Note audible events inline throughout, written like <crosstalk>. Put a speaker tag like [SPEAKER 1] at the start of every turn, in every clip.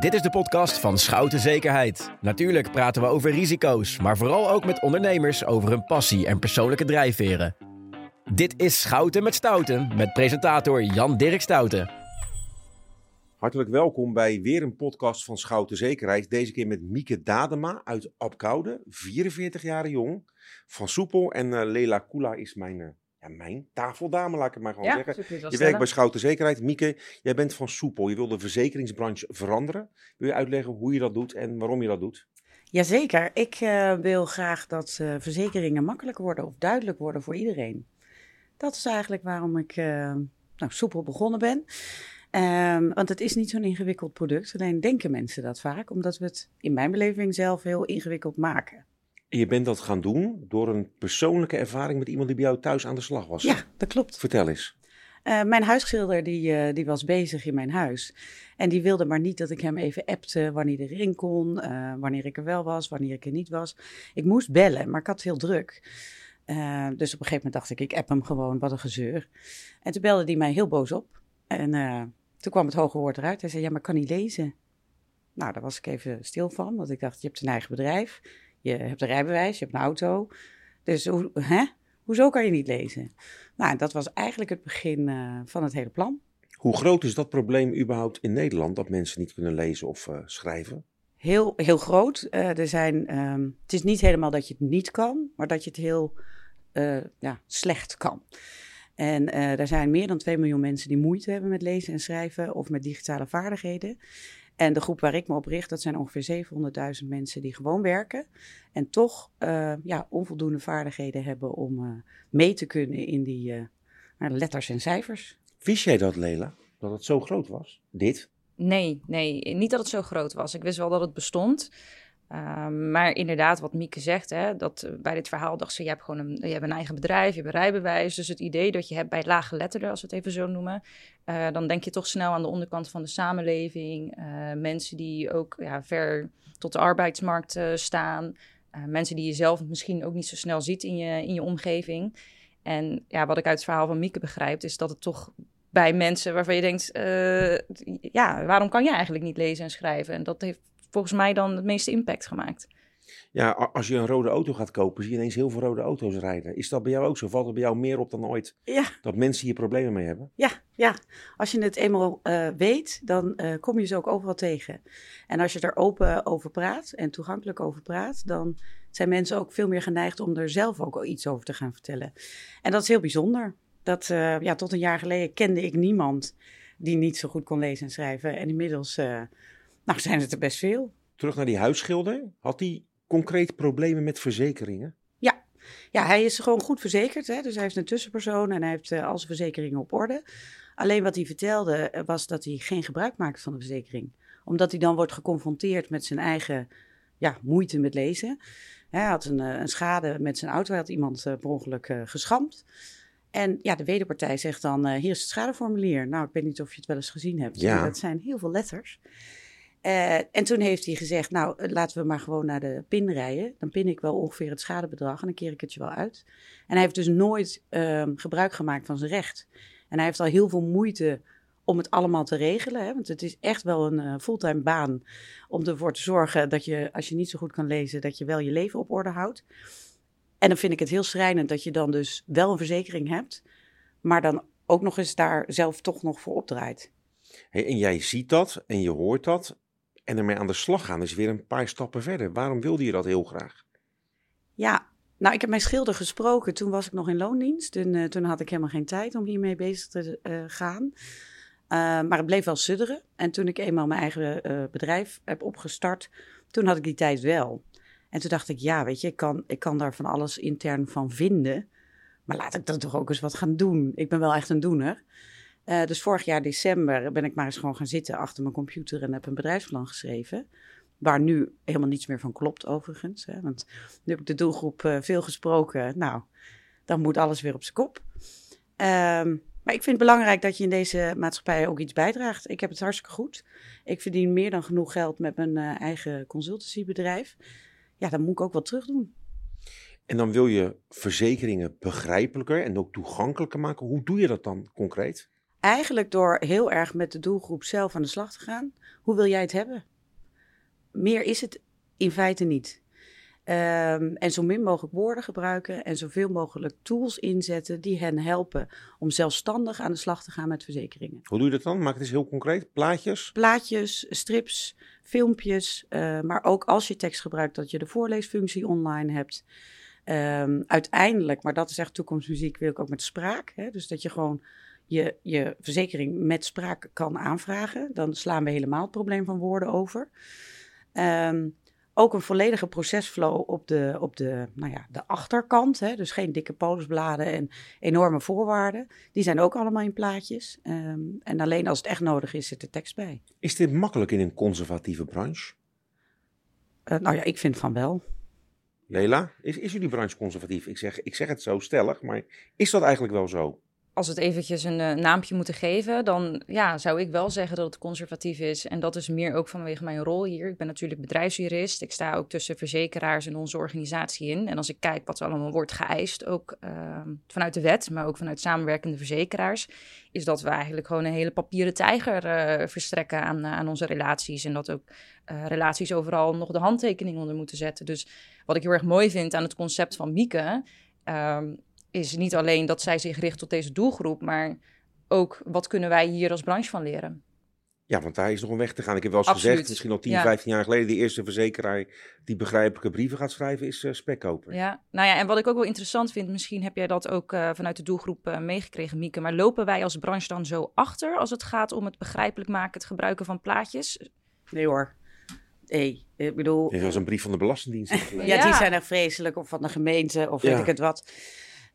[SPEAKER 1] Dit is de podcast van Schouten Zekerheid. Natuurlijk praten we over risico's, maar vooral ook met ondernemers over hun passie en persoonlijke drijfveren. Dit is Schouten met Stouten met presentator Jan-Dirk Stouten.
[SPEAKER 2] Hartelijk welkom bij weer een podcast van Schouten Zekerheid. Deze keer met Mieke Dadema uit Apkoude, 44 jaar jong, van Soepel. En uh, Lela Kula is mijn, uh, ja, mijn tafeldame, laat ik het maar gewoon
[SPEAKER 3] Ja,
[SPEAKER 2] zeggen.
[SPEAKER 3] je stellen.
[SPEAKER 2] werkt bij Schouten Zekerheid. Mieke, jij bent van Soepel. Je wil de verzekeringsbranche veranderen. Wil je uitleggen hoe je dat doet en waarom je dat doet?
[SPEAKER 3] Jazeker, ik eh, wil graag dat eh, verzekeringen makkelijker worden of duidelijk worden voor iedereen. Dat is eigenlijk waarom ik eh, nou, soepel begonnen ben. Ehm, want het is niet zo'n ingewikkeld product, alleen denken mensen dat vaak, omdat we het in mijn beleving zelf heel ingewikkeld maken.
[SPEAKER 2] Je bent dat gaan doen door een persoonlijke ervaring met iemand die bij jou thuis aan de slag was.
[SPEAKER 3] Ja, dat klopt.
[SPEAKER 2] Vertel eens.
[SPEAKER 3] Eh, mijn huisschilder die, eh, die was bezig in mijn huis. En die wilde maar niet dat ik hem even appte wanneer hij erin kon, eh, wanneer ik er wel was, wanneer ik er niet was. Ik moest bellen, maar ik had het heel druk. Dus op een gegeven moment dacht ik, ik app hem gewoon, wat een gezeur. En toen belde hij mij heel boos op. En toen kwam het hoge woord eruit. Hij zei, ja, maar ik kan niet lezen. Nou, daar was ik even stil van, want ik dacht, je hebt een eigen bedrijf. Je hebt een rijbewijs, je hebt een auto. Dus hoe, hè? hoezo kan je niet lezen? Nou, dat was eigenlijk het begin eh, van het hele plan.
[SPEAKER 2] Hoe groot is dat probleem überhaupt in Nederland, dat mensen niet kunnen lezen of eh, schrijven?
[SPEAKER 3] Heel, heel groot. Eh, er zijn, ehm, het is niet helemaal dat je het niet kan, maar dat je het heel ja, slecht kan. En er zijn meer dan 2 miljoen mensen die moeite hebben met lezen en schrijven of met digitale vaardigheden. En de groep waar ik me op richt, dat zijn ongeveer 700.000 mensen die gewoon werken. En toch eh, ja, onvoldoende vaardigheden hebben om eh, mee te kunnen in die eh, nou, letters en cijfers.
[SPEAKER 2] Wist jij dat, Lela? Dat het zo groot was? Dit?
[SPEAKER 4] Nee, nee, niet dat het zo groot was. Ik wist wel dat het bestond. Ehm, maar inderdaad, wat Mieke zegt, hè, dat eh, bij dit verhaal dacht ze, je hebt gewoon een, je hebt een eigen bedrijf, je hebt een rijbewijs. Dus het idee dat je hebt bij laaggeletterden, als we het even zo noemen, eh, dan denk je toch snel aan de onderkant van de samenleving. Eh, mensen die ook ja, ver tot de arbeidsmarkt staan. Mensen die je zelf misschien ook niet zo snel ziet in je, in je omgeving. En ja, wat ik uit het verhaal van Mieke begrijp, is dat het toch bij mensen waarvan je denkt, ja, waarom kan je eigenlijk niet lezen en schrijven? En dat heeft volgens mij dan het meeste impact gemaakt.
[SPEAKER 2] Ja, als je een rode auto gaat kopen, zie je ineens heel veel rode auto's rijden. Is dat bij jou ook zo? Valt het bij jou meer op dan ooit
[SPEAKER 3] Ja,
[SPEAKER 2] dat mensen hier problemen mee hebben?
[SPEAKER 3] Ja, ja. Als je het eenmaal eh, weet, dan eh, kom je ze ook overal tegen. En als je er open over praat en toegankelijk over praat, dan zijn mensen ook veel meer geneigd om er zelf ook iets over te gaan vertellen. En dat is heel bijzonder. Dat, eh, ja, tot een jaar geleden kende ik niemand die niet zo goed kon lezen en schrijven. En inmiddels eh, nou, zijn het er best veel.
[SPEAKER 2] Terug naar die huisschilder. Had die concreet problemen met verzekeringen?
[SPEAKER 3] Ja, hij is gewoon goed verzekerd. Hè? Dus hij heeft een tussenpersoon en hij heeft eh, al zijn verzekeringen op orde. Alleen wat hij vertelde eh, was dat hij geen gebruik maakt van de verzekering. Omdat hij dan wordt geconfronteerd met zijn eigen ja, moeite met lezen. Hij had een, eh, een schade met zijn auto. Hij had iemand eh, per ongeluk geschampt. En ja, de wederpartij zegt dan, hier is het schadeformulier. Nou, ik weet niet of je het wel eens gezien hebt.
[SPEAKER 2] Ja.
[SPEAKER 3] Dat zijn heel veel letters. Eh, en toen heeft hij gezegd, nou, eh, laten we maar gewoon naar de pin rijden. Dan pin ik wel ongeveer het schadebedrag en dan keer ik het je wel uit. En hij heeft dus nooit ehm, gebruik gemaakt van zijn recht. En hij heeft al heel veel moeite om het allemaal te regelen. Hè? Want het is echt wel een eh, fulltime baan om ervoor te zorgen dat je, als je niet zo goed kan lezen, dat je wel je leven op orde houdt. En dan vind ik het heel schrijnend dat je dan dus wel een verzekering hebt, maar dan ook nog eens daar zelf toch nog voor opdraait.
[SPEAKER 2] En jij ziet dat en je hoort dat. En ermee aan de slag gaan is weer een paar stappen verder. Waarom wilde je dat heel graag?
[SPEAKER 3] Ja, nou, ik heb mijn schilder gesproken. Toen was ik nog in loondienst. En eh, toen had ik helemaal geen tijd om hiermee bezig te eh, gaan. Eh, maar het bleef wel sudderen. En toen ik eenmaal mijn eigen bedrijf heb opgestart, toen had ik die tijd wel. En toen dacht ik, ja, weet je, ik kan, ik kan daar van alles intern van vinden. Maar laat ik dan toch ook eens wat gaan doen. Ik ben wel echt een doener. Eh, dus vorig jaar december ben ik maar eens gewoon gaan zitten achter mijn computer en heb een bedrijfsplan geschreven. Waar nu helemaal niets meer van klopt, overigens. Hè? Want nu heb ik de doelgroep eh, veel gesproken. Nou, dan moet alles weer op zijn kop. Ehm, maar ik vind het belangrijk dat je in deze maatschappij ook iets bijdraagt. Ik heb het hartstikke goed. Ik verdien meer dan genoeg geld met mijn eh, eigen consultancybedrijf. Ja, dan moet ik ook wat terug doen.
[SPEAKER 2] En dan wil je verzekeringen begrijpelijker en ook toegankelijker maken. Hoe doe je dat dan concreet?
[SPEAKER 3] Eigenlijk door heel erg met de doelgroep zelf aan de slag te gaan. Hoe wil jij het hebben? meer is het in feite niet. Ehm, en zo min mogelijk woorden gebruiken en zoveel mogelijk tools inzetten die hen helpen om zelfstandig aan de slag te gaan met verzekeringen.
[SPEAKER 2] Hoe doe je dat dan? Maak het eens heel concreet. Plaatjes?
[SPEAKER 3] Plaatjes, strips, filmpjes, uh, maar ook als je tekst gebruikt dat je de voorleesfunctie online hebt. Um, uiteindelijk, maar dat is echt toekomstmuziek, wil ik ook met spraak. Hè? Dus dat je gewoon je, je verzekering met spraak kan aanvragen. Dan slaan we helemaal het probleem van woorden over. Um, ook een volledige procesflow op de, op de, nou ja, de achterkant. Hè? Dus geen dikke polisbladen en enorme voorwaarden. Die zijn ook allemaal in plaatjes. Um, en alleen als het echt nodig is, zit er tekst bij.
[SPEAKER 2] Is dit makkelijk in een conservatieve branche?
[SPEAKER 3] Uh, nou ja, ik vind van wel.
[SPEAKER 2] Lela, is, is jullie branche conservatief? Ik zeg, ik zeg het zo stellig, maar is dat eigenlijk wel zo?
[SPEAKER 4] Als we het eventjes een uh, naampje moeten geven, dan ja, zou ik wel zeggen dat het conservatief is. En dat is meer ook vanwege mijn rol hier. Ik ben natuurlijk bedrijfsjurist. Ik sta ook tussen verzekeraars en onze organisatie in. En als ik kijk wat er allemaal wordt geëist, ook uh, vanuit de wet, maar ook vanuit samenwerkende verzekeraars, is dat we eigenlijk gewoon een hele papieren tijger uh, verstrekken aan, aan onze relaties. En dat ook relaties overal nog de handtekening onder moeten zetten. Dus wat ik heel erg mooi vind aan het concept van Mieke. Um, is niet alleen dat zij zich richt tot deze doelgroep, maar ook wat kunnen wij hier als branche van leren.
[SPEAKER 2] Ja, want daar is nog een weg te gaan. Ik heb wel eens gezegd, misschien al 10, ja. 15 jaar geleden, de eerste verzekeraar die begrijpelijke brieven gaat schrijven, is uh, spekkoper.
[SPEAKER 4] Ja, nou ja, en wat ik ook wel interessant vind, misschien heb jij dat ook uh, vanuit de doelgroep uh, meegekregen, Mieke, maar lopen wij als branche dan zo achter als het gaat om het begrijpelijk maken, het gebruiken van plaatjes?
[SPEAKER 3] Nee hoor. Nee, ik bedoel...
[SPEAKER 2] Dit was een brief van de Belastingdienst.
[SPEAKER 3] ja, ja, die zijn er vreselijk, of van de gemeente, of weet ik het wat.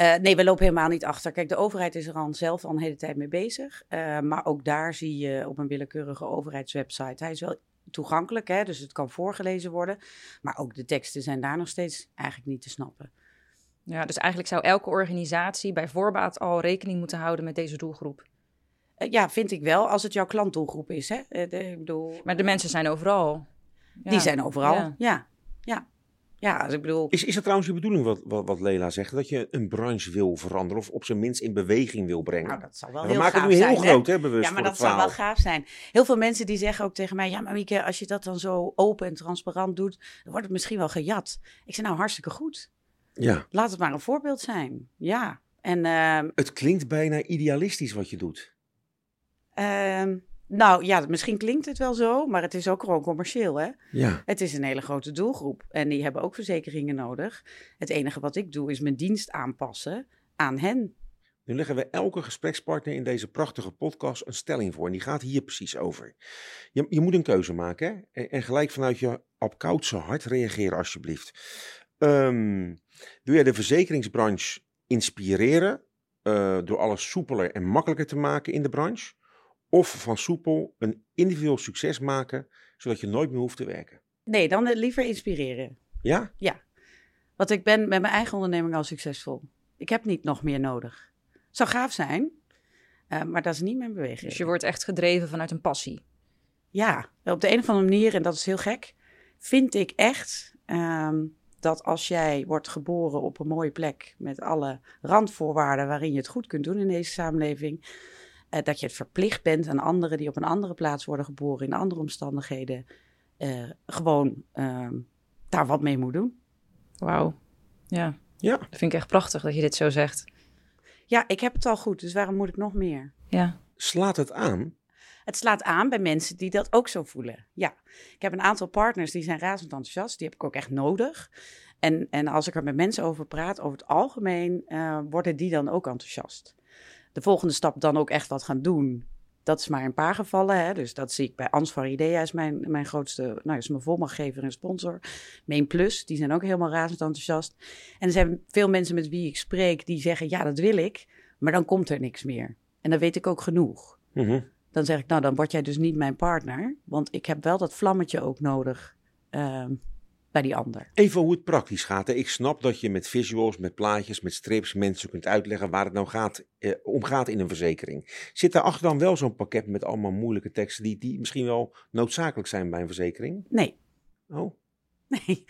[SPEAKER 3] Uh, nee, we lopen helemaal niet achter. Kijk, de overheid is er al zelf al een hele tijd mee bezig. Uh, maar ook daar zie je op een willekeurige overheidswebsite. Hij is wel toegankelijk, hè, dus het kan voorgelezen worden. Maar ook de teksten zijn daar nog steeds eigenlijk niet te snappen.
[SPEAKER 4] Ja, dus eigenlijk zou elke organisatie bij voorbaat al rekening moeten houden met deze doelgroep.
[SPEAKER 3] Uh, ja, vind ik wel, als het jouw klantdoelgroep is. Hè? De, ik bedoel...
[SPEAKER 4] Maar de mensen zijn overal.
[SPEAKER 3] Ja. Die zijn overal, ja. ja. ja. Ja, als ik bedoel...
[SPEAKER 2] Is, is het trouwens je bedoeling wat, wat, wat Lela zegt, dat je een branche wil veranderen of op zijn minst in beweging wil brengen?
[SPEAKER 3] Nou, dat zal wel
[SPEAKER 2] we
[SPEAKER 3] heel
[SPEAKER 2] maken het nu heel
[SPEAKER 3] zijn,
[SPEAKER 2] groot,
[SPEAKER 3] hè?
[SPEAKER 2] bewust
[SPEAKER 3] Ja, maar dat zou wel gaaf zijn. Heel veel mensen die zeggen ook tegen mij, ja, maar Mieke, als je dat dan zo open en transparant doet, dan wordt het misschien wel gejat. Ik zeg, nou, hartstikke goed.
[SPEAKER 2] Ja,
[SPEAKER 3] Laat het maar een voorbeeld zijn. Ja. En ehm,
[SPEAKER 2] het klinkt bijna idealistisch wat je doet.
[SPEAKER 3] ehm, nou ja, misschien klinkt het wel zo, maar het is ook gewoon commercieel, hè?
[SPEAKER 2] Ja,
[SPEAKER 3] Het is een hele grote doelgroep en die hebben ook verzekeringen nodig. Het enige wat ik doe is mijn dienst aanpassen aan hen.
[SPEAKER 2] nu leggen we elke gesprekspartner in deze prachtige podcast een stelling voor en die gaat hier precies over. Je, je moet een keuze maken hè? En, en gelijk vanuit je apkoudse hart reageren alsjeblieft. Ehm, wil jij de verzekeringsbranche inspireren eh, door alles soepeler en makkelijker te maken in de branche? Of van soepel een individueel succes maken, zodat je nooit meer hoeft te werken?
[SPEAKER 3] Nee, dan liever inspireren.
[SPEAKER 2] Ja?
[SPEAKER 3] Want ik ben met mijn eigen onderneming al succesvol. Ik heb niet nog meer nodig. Zou gaaf zijn, eh, maar dat is niet mijn beweging.
[SPEAKER 4] Dus je wordt echt gedreven vanuit een passie.
[SPEAKER 3] Ja, op de een of andere manier, en dat is heel gek, vind ik echt ehm, dat als jij wordt geboren op een mooie plek met alle randvoorwaarden waarin je het goed kunt doen in deze samenleving, eh, dat je het verplicht bent aan anderen die op een andere plaats worden geboren in andere omstandigheden, eh, gewoon ehm, daar wat mee moet doen.
[SPEAKER 4] Wauw. Ja,
[SPEAKER 2] Ja.
[SPEAKER 4] dat vind ik echt prachtig dat je dit zo zegt.
[SPEAKER 3] Ja, ik heb het al goed, dus waarom moet ik nog meer?
[SPEAKER 4] Ja.
[SPEAKER 2] Slaat het aan?
[SPEAKER 3] Het slaat aan bij mensen die dat ook zo voelen. Ja, ik heb een aantal partners die zijn razend enthousiast. Die heb ik ook echt nodig. En, en als ik er met mensen over praat, over het algemeen, eh, worden die dan ook enthousiast. De volgende stap dan ook echt wat gaan doen. Dat is maar een paar gevallen. Hè? Dus dat zie ik bij Ansvar Idea is mijn, mijn grootste, nou is mijn volmachtgever en sponsor. Main Plus, die zijn ook helemaal razend enthousiast. En er zijn veel mensen met wie ik spreek die zeggen, ja dat wil ik, maar dan komt er niks meer. En dan weet ik ook genoeg.
[SPEAKER 2] Mhm.
[SPEAKER 3] Dan zeg ik, nou, dan word jij dus niet mijn partner. Want ik heb wel dat vlammetje ook nodig ehm, bij die ander.
[SPEAKER 2] Even hoe het praktisch gaat. Hè. Ik snap dat je met visuals, met plaatjes, met strips mensen kunt uitleggen waar het nou gaat, eh, om gaat in een verzekering. Zit daarachter dan wel zo'n pakket met allemaal moeilijke teksten die, die misschien wel noodzakelijk zijn bij een verzekering?
[SPEAKER 3] Nee,
[SPEAKER 2] Oh,
[SPEAKER 3] nee.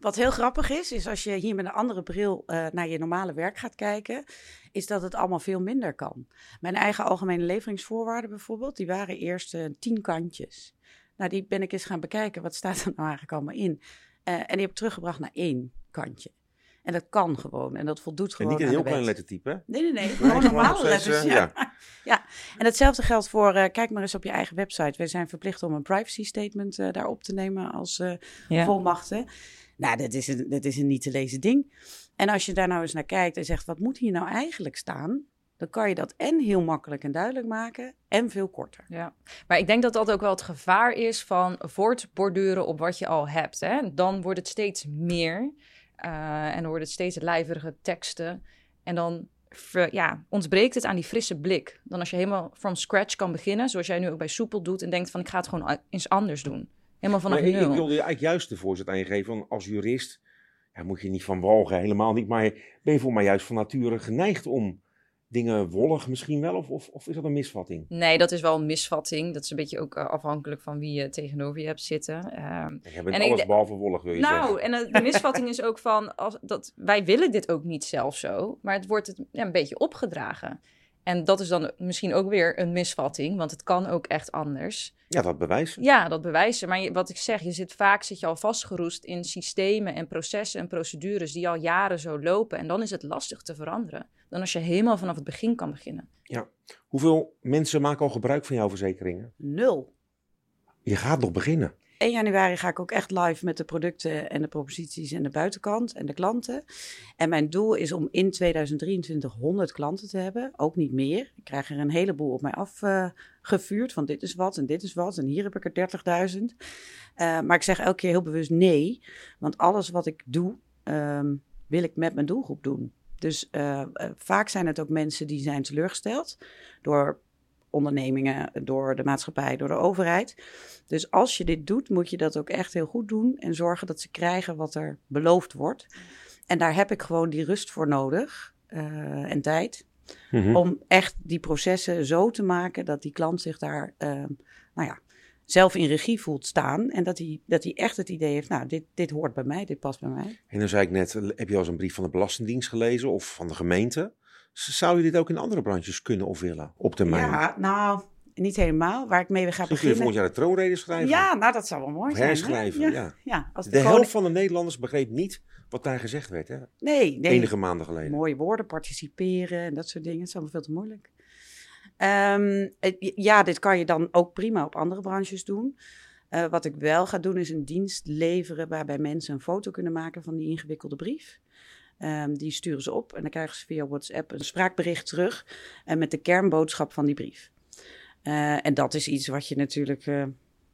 [SPEAKER 3] Wat heel grappig is, is als je hier met een andere bril eh, naar je normale werk gaat kijken, is dat het allemaal veel minder kan. Mijn eigen algemene leveringsvoorwaarden bijvoorbeeld, die waren eerst eh, tien kantjes. Nou, die ben ik eens gaan bekijken. Wat staat er nou eigenlijk allemaal in? Eh, en die heb ik teruggebracht naar één kantje. En dat kan gewoon. En dat voldoet
[SPEAKER 2] En
[SPEAKER 3] gewoon
[SPEAKER 2] niet een heel klein lettertype, hè?
[SPEAKER 3] Nee, nee, nee. <laughs> Gewoon normale letters.
[SPEAKER 2] eh,
[SPEAKER 3] ja.
[SPEAKER 2] ja. <laughs>
[SPEAKER 3] ja. En hetzelfde geldt voor, eh, kijk maar eens op je eigen website. Wij zijn verplicht om een privacy statement eh, daarop te nemen als eh,
[SPEAKER 4] Ja.
[SPEAKER 3] volmachten. Nou, dat is, een, dat is een niet te lezen ding. En als je daar nou eens naar kijkt en zegt, wat moet hier nou eigenlijk staan? Dan kan je dat en heel makkelijk en duidelijk maken en veel korter.
[SPEAKER 4] Ja, maar ik denk dat dat ook wel het gevaar is van voortborduren op wat je al hebt. Hè? Dan wordt het steeds meer eh, en dan wordt het steeds lijvige teksten. En dan ver- ja, ontbreekt het aan die frisse blik. Dan als je helemaal from scratch kan beginnen, zoals jij nu ook bij Soepel doet, en denkt van ik ga het gewoon eens anders doen. Helemaal vanaf
[SPEAKER 2] Maar ik, ik
[SPEAKER 4] nul.
[SPEAKER 2] wilde je eigenlijk juist de voorzet aan je geven. Van als jurist ja, moet je niet van walgen, helemaal niet. Maar ben je voor mij juist van nature geneigd om dingen wollig misschien wel? Of, of, of is dat een misvatting?
[SPEAKER 4] Nee, dat is wel een misvatting. Dat is een beetje ook eh, afhankelijk van wie je tegenover je hebt zitten. Ehm,
[SPEAKER 2] Je bent
[SPEAKER 4] En ik
[SPEAKER 2] alles behalve wollig, wil je
[SPEAKER 4] Nou,
[SPEAKER 2] zeggen.
[SPEAKER 4] en eh, de misvatting is ook van, als, dat, wij willen dit ook niet zelf zo, maar het wordt het, ja, een beetje opgedragen. En dat is dan misschien ook weer een misvatting, want het kan ook echt anders.
[SPEAKER 2] Ja, dat bewijs.
[SPEAKER 4] Ja, dat bewijzen. Maar je- wat ik zeg, je zit vaak zit je al vastgeroest in systemen en processen en procedures die al jaren zo lopen. En dan is het lastig te veranderen. Dan als je helemaal vanaf het begin kan beginnen.
[SPEAKER 2] Hoeveel mensen maken al gebruik van jouw verzekeringen?
[SPEAKER 3] Nul.
[SPEAKER 2] Je gaat nog beginnen.
[SPEAKER 3] 1 januari ga ik ook echt live met de producten en de proposities en de buitenkant en de klanten. En mijn doel is om in 2023 100 klanten te hebben, ook niet meer. Ik krijg er een heleboel op mij afgevuurd van dit is wat en dit is wat en hier heb ik er 30.000. Eh, maar ik zeg elke keer heel bewust nee, want alles wat ik doe ehm, wil ik met mijn doelgroep doen. Dus eh, eh, vaak zijn het ook mensen die zijn teleurgesteld door ondernemingen, door de maatschappij, door de overheid. Dus als je dit doet, moet je dat ook echt heel goed doen en zorgen dat ze krijgen wat er beloofd wordt. En daar heb ik gewoon die rust voor nodig eh, en tijd
[SPEAKER 2] Mhm.
[SPEAKER 3] om echt die processen zo te maken dat die klant zich daar eh, nou ja, zelf in regie voelt staan. En dat hij, dat hij echt het idee heeft, nou, dit, dit hoort bij mij, dit past bij mij.
[SPEAKER 2] En dan zei ik net, heb je al eens een brief van de Belastingdienst gelezen of van de gemeente? Zou je dit ook in andere branches kunnen of willen, op termijn?
[SPEAKER 3] Ja, nou, niet helemaal. Waar ik mee ga
[SPEAKER 2] Misschien kun je
[SPEAKER 3] beginnen.
[SPEAKER 2] volgend jaar de troonrede schrijven.
[SPEAKER 3] Ja, nou, dat zou wel mooi
[SPEAKER 2] Of
[SPEAKER 3] zijn.
[SPEAKER 2] herschrijven,
[SPEAKER 3] Ja,
[SPEAKER 2] ja.
[SPEAKER 3] ja, als
[SPEAKER 2] De
[SPEAKER 3] de, koning-
[SPEAKER 2] helft van de Nederlanders begreep niet wat daar gezegd werd, hè?
[SPEAKER 3] Nee, nee.
[SPEAKER 2] Enige maanden geleden.
[SPEAKER 3] Mooie woorden, participeren en dat soort dingen. Het is allemaal veel te moeilijk. Ehm, ja, dit kan je dan ook prima op andere branches doen. Eh, wat ik wel ga doen is een dienst leveren waarbij mensen een foto kunnen maken van die ingewikkelde brief. Ehm, die sturen ze op en dan krijgen ze via WhatsApp een spraakbericht terug en met de kernboodschap van die brief. Eh, en dat is iets wat je natuurlijk eh,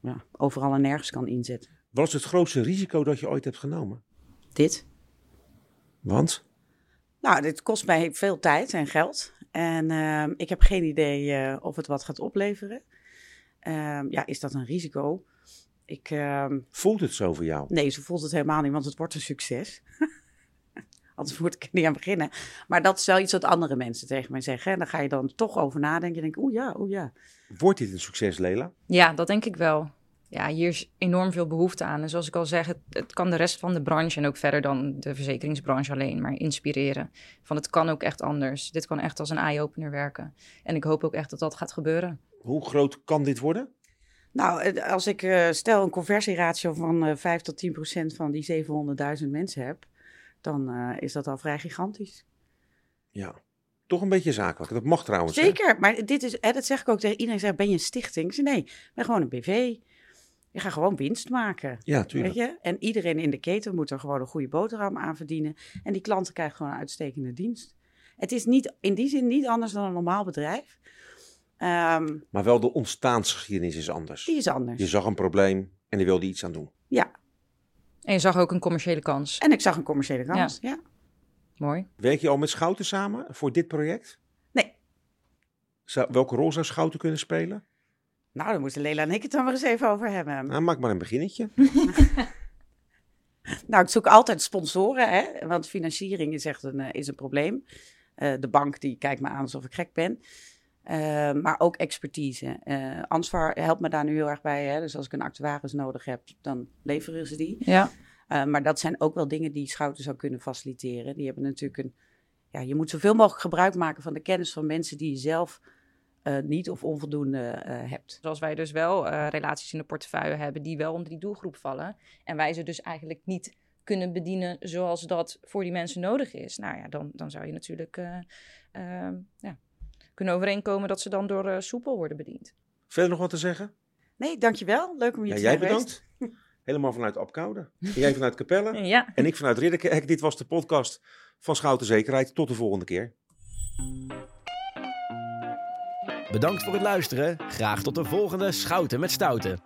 [SPEAKER 3] ja, overal en nergens kan inzetten.
[SPEAKER 2] Wat is het grootste risico dat je ooit hebt genomen?
[SPEAKER 3] Dit.
[SPEAKER 2] Want?
[SPEAKER 3] Nou, dit kost mij veel tijd en geld. En ehm, ik heb geen idee eh, of het wat gaat opleveren. Ehm, ja, is dat een risico? Ik,
[SPEAKER 2] Voelt het zo voor jou?
[SPEAKER 3] nee, zo voelt het helemaal niet, want het wordt een succes. <laughs> Anders moet ik er niet aan beginnen. Maar dat is wel iets wat andere mensen tegen mij zeggen. En dan ga je dan toch over nadenken. Je denkt, oeh ja, oeh ja.
[SPEAKER 2] Wordt dit een succes, Lela?
[SPEAKER 4] Ja, dat denk ik wel. Ja, hier is enorm veel behoefte aan. En zoals ik al zeg, het, het kan de rest van de branche en ook verder dan de verzekeringsbranche alleen maar inspireren. Van het kan ook echt anders. Dit kan echt als een eye-opener werken. En ik hoop ook echt dat dat gaat gebeuren.
[SPEAKER 2] Hoe groot kan dit worden?
[SPEAKER 3] Nou, eh, als ik eh, stel een conversieratio van eh 5 tot 10 procent van die 700.000 mensen heb, dan eh, is dat al vrij gigantisch.
[SPEAKER 2] Ja. Toch een beetje zakelijk. Dat mag trouwens. hè?
[SPEAKER 3] Zeker, maar dit is, hè, dat zeg ik ook tegen iedereen. Zegt, ben je een stichting? Zeg, nee, ik ben gewoon een BV. Je gaat gewoon winst maken.
[SPEAKER 2] Ja, tuurlijk.
[SPEAKER 3] Weet je? En iedereen in de keten moet er gewoon een goede boterham aan verdienen. En die klanten krijgen gewoon een uitstekende dienst. Het is niet, in die zin niet anders dan een normaal bedrijf. Ehm,
[SPEAKER 2] Maar wel de ontstaansgeschiedenis is anders.
[SPEAKER 3] die is anders.
[SPEAKER 2] Je zag een probleem en je wilde iets aan doen.
[SPEAKER 3] Ja,
[SPEAKER 4] En je zag ook een commerciële kans.
[SPEAKER 3] en ik zag een commerciële kans. Ja.
[SPEAKER 4] Mooi.
[SPEAKER 2] Werk je al met Schouten samen voor dit project?
[SPEAKER 3] Nee.
[SPEAKER 2] Zou, welke rol zou Schouten kunnen spelen?
[SPEAKER 3] Nou, daar moeten Lela en ik het dan maar eens even over hebben.
[SPEAKER 2] Nou, maak maar een beginnetje. <laughs>
[SPEAKER 3] Nou, ik zoek altijd sponsoren, hè? want financiering is echt een, eh, is een probleem. Eh, de bank die kijkt me aan alsof ik gek ben. Eh, maar ook expertise. Eh Ansvar helpt me daar nu heel erg bij. Hè? Dus als ik een actuaris nodig heb, dan leveren ze die.
[SPEAKER 4] Ja.
[SPEAKER 3] Eh, maar dat zijn ook wel dingen die Schouten zou kunnen faciliteren. Die hebben natuurlijk een... Ja, je moet zoveel mogelijk gebruik maken van de kennis van mensen die je zelf eh, niet of onvoldoende eh, hebt.
[SPEAKER 4] Zoals wij dus wel eh, relaties in de portefeuille hebben die wel onder die doelgroep vallen. En wij ze dus eigenlijk niet kunnen bedienen zoals dat voor die mensen nodig is. Nou ja, dan, dan zou je natuurlijk ja, kunnen overeenkomen dat ze dan door eh, soepel worden bediend.
[SPEAKER 2] Verder nog wat te zeggen?
[SPEAKER 3] Nee, dankjewel. Leuk om
[SPEAKER 2] Ja,
[SPEAKER 3] te
[SPEAKER 2] jij
[SPEAKER 3] zijn geweest.
[SPEAKER 2] bedankt. <laughs> Helemaal vanuit Apkoude. Jij vanuit Capelle.
[SPEAKER 4] Ja,
[SPEAKER 2] En ik vanuit Ridderkerk. Dit was de podcast van Schouten Zekerheid. Tot de volgende keer.
[SPEAKER 1] Bedankt voor het luisteren. Graag tot de volgende Schouten met Stouten.